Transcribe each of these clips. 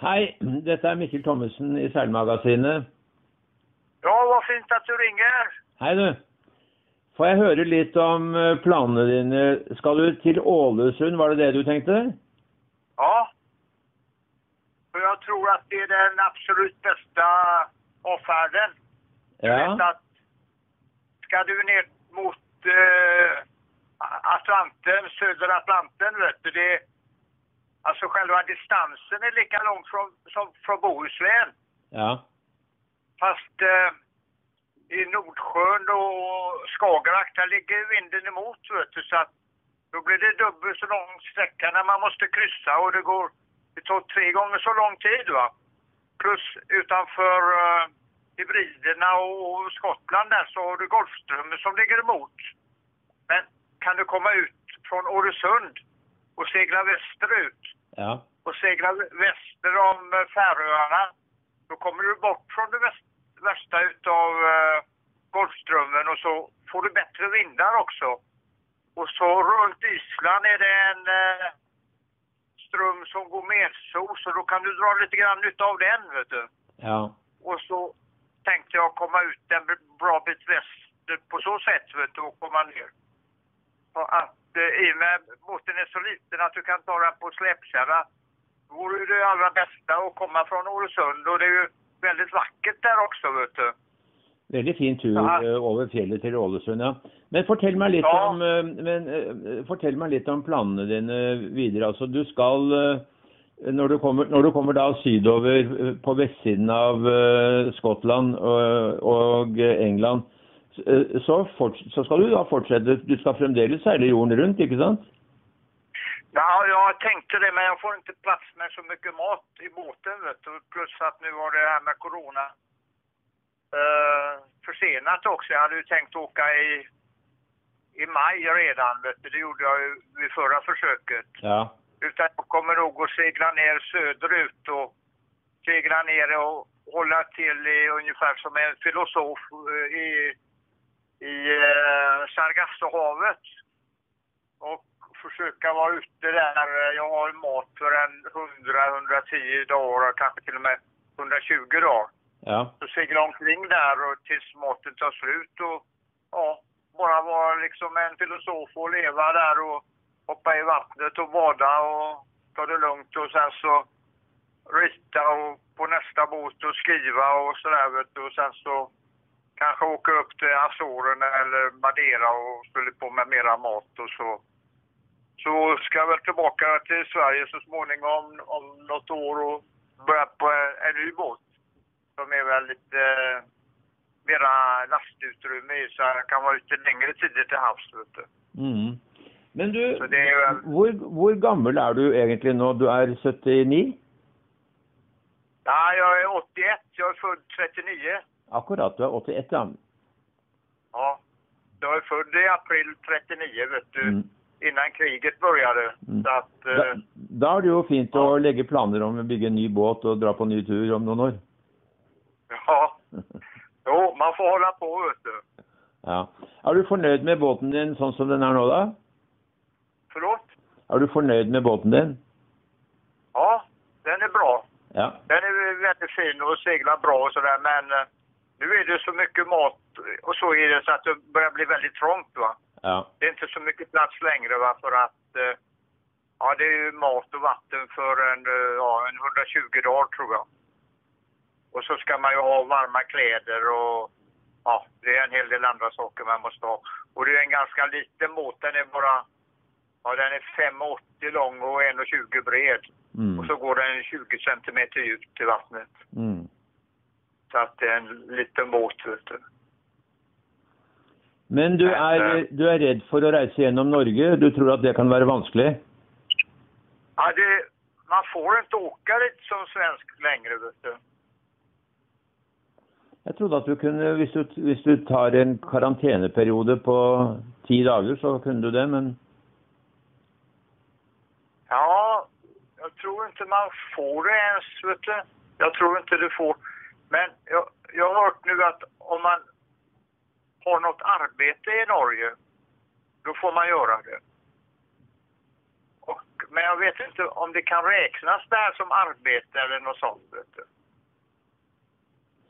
Hei, dette er Mikkel Thommessen i Seilmagasinet. Ja, vad fint att du ringer. Hei, du. Får jeg høre litt om eh, planene dine? Skal du til Ålesund, var det det du tenkte? Ja. För jag tror att det är den absolut bästa avfärden. Ja. att ska du ner mot eh, Atlanten, södra Atlanten, vet du, det Alltså själva distansen är lika lång från, som från Bohuslän. Ja. Fast eh, i Nordsjön och Skagerrak, där ligger vinden emot, vet du, så att då blir det dubbelt så lång sträcka när man måste kryssa och det går, det tar tre gånger så lång tid va. Plus utanför eh, hybriderna och Skottland där så har du Golfströmmen som ligger emot. Men kan du komma ut från Åresund och segla västerut Ja. och segla väster om eh, Färöarna, då kommer du bort från det värsta utav uh, Golfströmmen och så får du bättre vindar också. Och så runt Island är det en eh, ström som går medsos så då kan du dra lite grann nytta av den vet du. Ja. Och så tänkte jag komma ut en bra bit väster på så sätt vet du och komma ner. Så att eh, i och med båten är så liten att du kan ta den på släpkärra vore det allra bästa att komma från Åresund och det är ju väldigt vackert där också vet du. Veldig fin tur Ja. eh, over fjellet til Ålesund, ja. Men fortell meg litt Ja. om eh, men, eh, fortell om planene dine videre. Altså, du skal eh, når du, kommer, når du kommer da sydover eh, på vestsiden av eh, Skottland og, og England, eh, så, fort, så skal du da fortsette Du skal fremdeles seile jorden rundt, ikke sant? Ja, jag tänkte det men jag får inte plats med så mycket mat i båten vet du. Plus att nu var det här med corona eh, försenat också. Jag hade ju tänkt åka i, i maj redan vet du. Det gjorde jag ju vid förra försöket. Ja. Utan jag kommer nog att segla ner söderut och segla ner och hålla till i ungefär som en filosof eh, i, i eh, Sargassohavet. Och försöka vara ute där. Jag har mat för en 100-110 dagar, kanske till och med 120 dagar. Ja. Så segla omkring där och tills maten tar slut och ja, bara vara liksom en filosof och leva där och hoppa i vattnet och bada och ta det lugnt och sen så rita och på nästa båt och skriva och sådär vet du. Och sen så kanske åka upp till Azorerna eller Madeira och fylla på med mera mat och så. Så ska jag väl tillbaka till Sverige så småningom om något år och börja på en, ny båt. Som är väl lite eh, mera lastutrymme i så jag kan vara ute längre tider till havs vet du. Mm. Men du, Så det är väl hvor, hvor gammel du egentlig nå? Du er 79? Ja, jag är 81. Jag är född 39. Akkurat, du er 81, ja. Ja. Jag är född i april 39, vet du. Mm. Innan kriget började. Mm. Så att... Eh, da er det jo fint Ja. legge planer om å bygge en ny båt og dra på ny tur om noen år. ja. Jo, man får hålla på, vet du. Ja. Er du fornøyd med båten din sånn som den er nå, da? Förlåt? Er du fornøyd med båten din? Ja, den är bra. Ja. Den är väldigt fin och seglar bra och sådär. Men eh, nu är det så mycket mat och så är det så att det börjar bli väldigt trångt, va. Ja. Det är inte så mycket plats längre, va. För att... eh, Ja, det är ju mat och vatten för en, eh, ja, en 120 dagar, tror jag. Och så ska man ju ha varma kläder och ja, det är en hel del andra saker man måste ha. Och det är en ganska liten båt. Den är bara, ja den är 5,80 lång och 1,20 bred. Mm. Och så går den 20 centimeter djupt i vattnet. Mm. Så att det är en liten båt, vet du. Men du er, du er redd for å reise gjennom Norge? Du tror at det kan være vanskelig? Ja, det, man får inte åka dit som svensk längre, vet du. Jeg trodde at du kunne, hvis du, hvis du tar en karanteneperiode på ti dager, så kunne du det, men Ja, jag tror inte man får det ens, vet du. Jag tror inte du får. Men jag, jag har hört nu att om man har något arbete i Norge, då får man göra det. Och men jag vet inte om det kan räknas där som arbete eller något sånt. Vet du.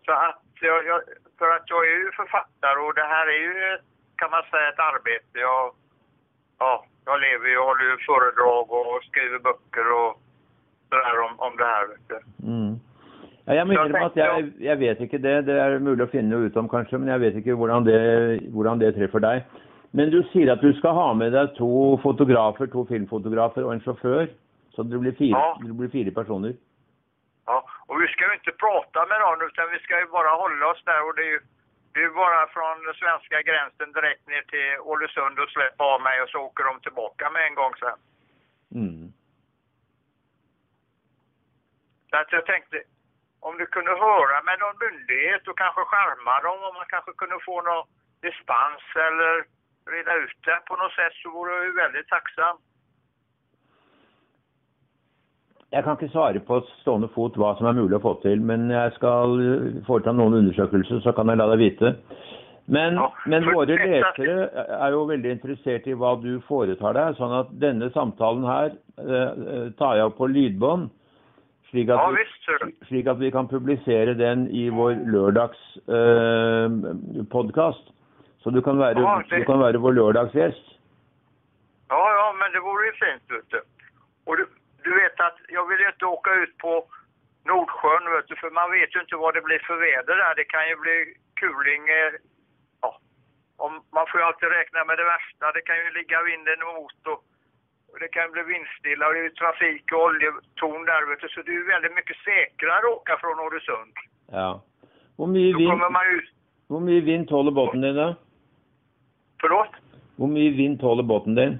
Så att jag, jag, för att jag är ju författare och det här är ju kan man säga ett arbete. Jag, ja, jag lever ju och håller ju föredrag och skriver böcker och sådär om, om det här. Vet du. Mm. Ja, jeg innrømme at jeg, jeg vet ikke det. Det er mulig å finne ut om, kanskje, men jeg vet ikke hvordan det, hvordan det treffer deg. Men du sier at du skal ha med deg to fotografer, to filmfotografer og en sjåfør. Så det blir fire, Ja. det blir fire personer. Ja, och vi ska ju inte prata med någon utan vi ska ju bara hålla oss där och det är ju det är bara från den svenska gränsen direkt ner till Ålesund och släppa av mig och så åker de tillbaka med en gång sen. Mm. Så att jag tänkte, om du kunde höra med någon myndighet och kanske skärma dem, om man kanske kunde få någon dispens eller reda ut det på något sätt så vore jag ju väldigt tacksam. Jeg kan ikke svare på stående fot hva som er mulig å få til, men jeg skal eh, foreta noen undersøkelser, så kan jeg la deg vite. Men, Ja, men våre lesere er jo veldig interessert i hva du foretar deg, sånn at denne samtalen her eh, eh, tar jeg opp på lydbånd, slik at, Ja vi, visst slik at vi kan publisere den i vår lørdags eh, podkast. Så du kan, være, Ja, det- du kan være vår lørdagsgjest. Ja, ja, men det vore ju fint vet du. Och du, du vet att jag vill inte åka ut på Nordsjön vet du, för man vet ju inte vad det blir för väder där. Det kan ju bli kuling. eh, Ja, om, man får ju alltid räkna med det värsta. Det kan ju ligga vinden emot och, och det kan bli vindstilla och det är trafik och oljetorn där vet du. Så det är väldigt mycket säkrare att åka från Öresund. Ja. Mye Då vind, kommer man ju... hvor mye vind tåler båten din, da? Förlåt? Hvor mye vind tåler båten din?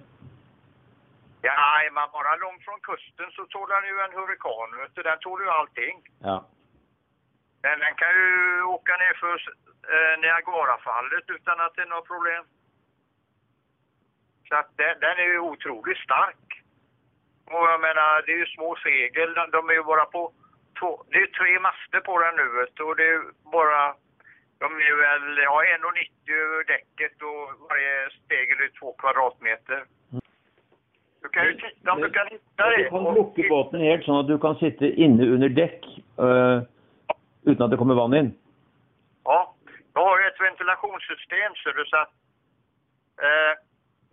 Ja, är man bara långt från kusten så tål den ju en hurrikan vet du. Den tål ju allting. Ja. Men den kan ju åka ner för eh, Niagarafallet utan att det är något problem. Så att den, den är ju otroligt stark. Och jag menar, det är ju små segel. De, de är ju bara på två... Det är tre master på den nu du, och det är bara... De är väl, ja, 1,90 över däcket och varje spegel är två kvadratmeter. Du kan ju titta om du kan hitta det. Du kan lukke båten helt, sånn at du kan sitte inne under dekk øh, uten at det kommer vann inn. Ja, jag har ju ett ventilationssystem så det så att eh,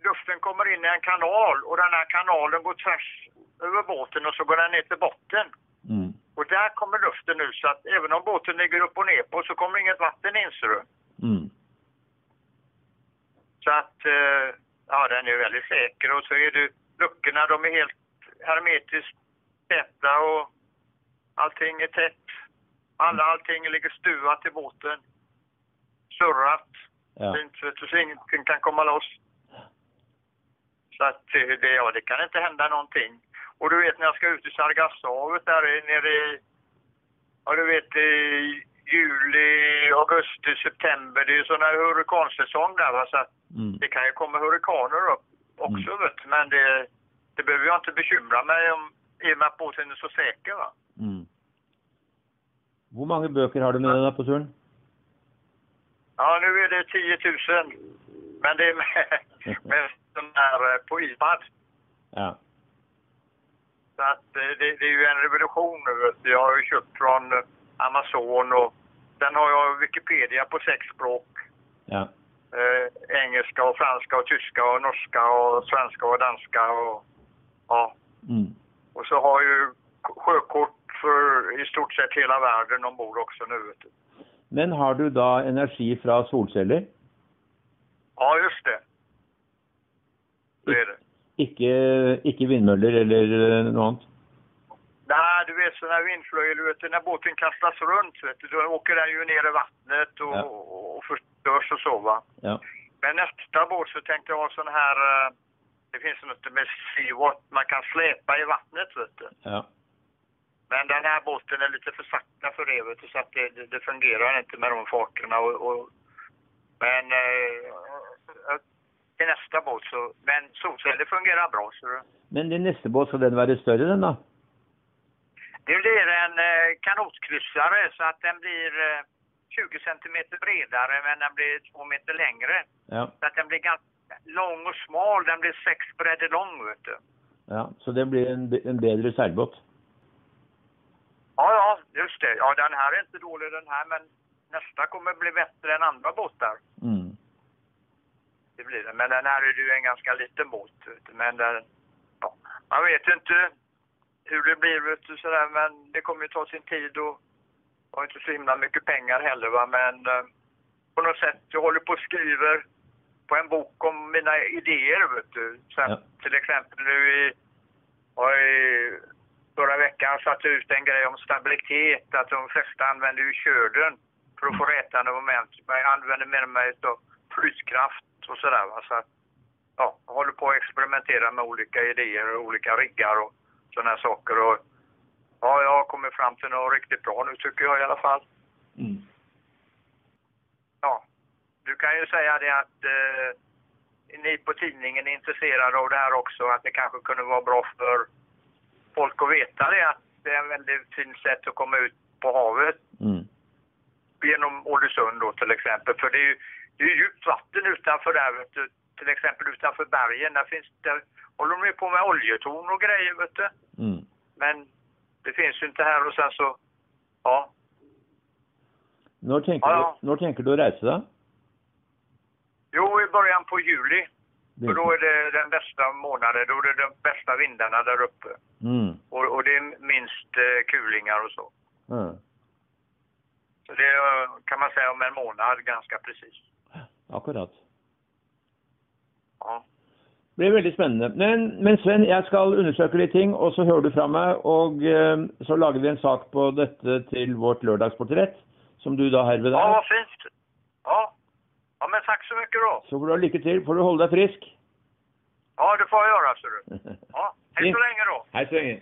luften kommer in i en kanal och den här kanalen går tvärs över båten och så går den ner till botten. Mm. Och där kommer luften nu så att även om båten ligger upp och ner på så kommer inget vatten in ser du. Mm. Så att eh, ja, den är väldigt säker och så är det luckorna de är helt hermetiskt täta och allting är tätt. Alla, allting ligger stuvat i båten. Surrat. Ja. Fint, så ingenting kan komma loss. Så att eh, det, ja, det kan inte hända någonting. Och du vet när jag ska ut i Sargassohavet där i- nere i, ja du vet i juli, augusti, september. Det är ju sån här hurrikansäsong där va. Så att Mm. det kan ju komma hurrikaner upp också vet du. Men det, det behöver jag inte bekymra mig om i och med att båten är så säker va. Mm. Hvor mange bøker har du med deg da på turen? Ja, nu är det 10 000. Men det är med, med här eh, på iPad. Ja. Så att eh, det, det är ju en revolution nu. Jag har ju köpt från eh, Amazon och sen har jag Wikipedia på sex språk. ja. Eh, engelska och franska och tyska och norska och svenska och danska och ja. Mm. Och så har jag ju sjökort för i stort sett hela världen ombord också nu. Men har du da energi fra solceller? Ja, just det. Så är det. Ikke, ikke vindmøller eller øh, noe annet? Nej, du vet sådana här vindflöjel, du vet när båten kastas runt, vet du, då åker den ju ner i vattnet och, Ja. och förstörs och så va. Ja. Men nästa båt så tänkte jag ha sån här, eh, det finns något med seawatt man kan släpa i vattnet vet du. ja. Men den här båten är lite för sakta för det vet du, så att det, det, det fungerar inte med de farterna och, och men eh, till nästa båt så, men solceller fungerar bra så. Men din neste båt, skal den være større, den da? Det blir en eh, kanotkryssare så att den blir eh, 20 centimeter bredare men den blir två meter längre. Ja. Så att den blir ganska lång och smal. Den blir sex bredder lång vet du. Ja, så det blir en, en bedre seilbåt. Ja, ja, just det. Ja, den här är inte dålig den här, men nästa kommer bli bättre än andra båtar. Mm. Det blir det. Men den här är ju en ganska liten båt. Men den, ja, man vet ju inte hur det blir, vet du, sådär, men det kommer ju ta sin tid och har inte så himla mycket pengar heller. Va? Men eh, på något sätt, jag håller på och skriver på en bok om mina idéer. Vet du. Sen, Ja. Till exempel nu i, i förra veckan satt ut en grej om stabilitet, att de flesta använder ju köden för att få rätande moment. Men jag använder mer mig av flytkraft och sådär. Va? Så att, ja, jag håller på att experimentera med olika idéer och olika riggar och sådana här saker. Och, ja, jag har kommit fram till något riktigt bra nu tycker jag i alla fall. Mm. Ja, du kan ju säga det att eh, ni på tidningen är intresserade av det här också, att det kanske kunde vara bra för folk att veta det, att det är en väldigt fint sätt att komma ut på havet Mm. genom Ålesund då till exempel. För det är ju det är ju djupt vatten utanför där, vet du. till exempel utanför bergen. Där finns det, håller de ju på med oljetorn och grejer, vet du. Mm. Men det finns ju inte här och sen så, ja. Når, tenker Ja, ja. Du, når tenker du da? Jo, i början på juli. För då är det den bästa månaden, då är det de bästa vindarna där uppe. Mm. Och, och det är minst eh, kulingar och så. Ja. Så det eh, kan man säga om en månad ganska precis. Akkurat. Ja. Det blir veldig spennende. Men, men Sven, jeg skal undersøke litt ting, og så hører du fra meg. Og eh, så lager vi en sak på dette til vårt lördagsportrett, som du da herved ja, er. vad fint. Ja. ja, men tack så mycket då. Så får du ha lykke til. Får du holde deg frisk. Ja, det får jag göra, ser du. Ja, hej så länge då. Hei så lenge.